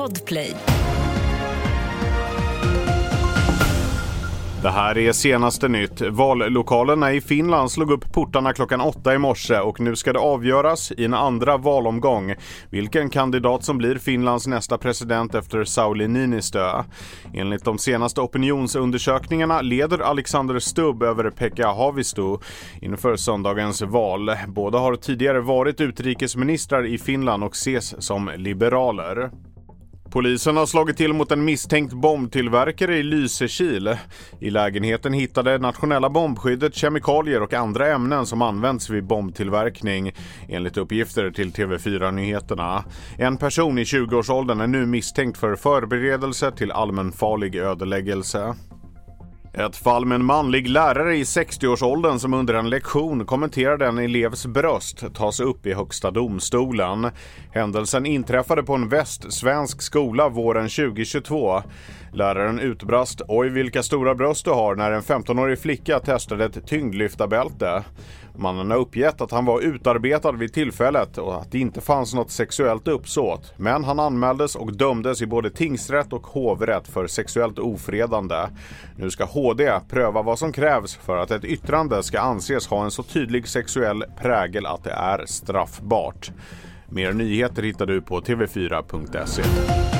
Podplay. Det här är senaste nytt. Vallokalerna i Finland slog upp portarna klockan åtta i morse och nu ska det avgöras i en andra valomgång vilken kandidat som blir Finlands nästa president efter Sauli Niinistö. Enligt de senaste opinionsundersökningarna leder Alexander Stubb över Pekka Haavisto inför söndagens val. Båda har tidigare varit utrikesministrar i Finland och ses som liberaler. Polisen har slagit till mot en misstänkt bombtillverkare i Lysekil. I lägenheten hittade nationella bombskyddet kemikalier och andra ämnen som används vid bombtillverkning, enligt uppgifter till TV4 Nyheterna. En person i 20-årsåldern är nu misstänkt för förberedelse till allmänfarlig ödeläggelse. Ett fall med en manlig lärare i 60-årsåldern som under en lektion kommenterade en elevs bröst tas upp i Högsta domstolen. Händelsen inträffade på en västsvensk skola våren 2022. Läraren utbrast “Oj vilka stora bröst du har” när en 15-årig flicka testade ett tyngdlyftarbälte. Mannen har uppgett att han var utarbetad vid tillfället och att det inte fanns något sexuellt uppsåt. Men han anmäldes och dömdes i både tingsrätt och hovrätt för sexuellt ofredande. Nu ska HD pröva vad som krävs för att ett yttrande ska anses ha en så tydlig sexuell prägel att det är straffbart. Mer nyheter hittar du på tv4.se.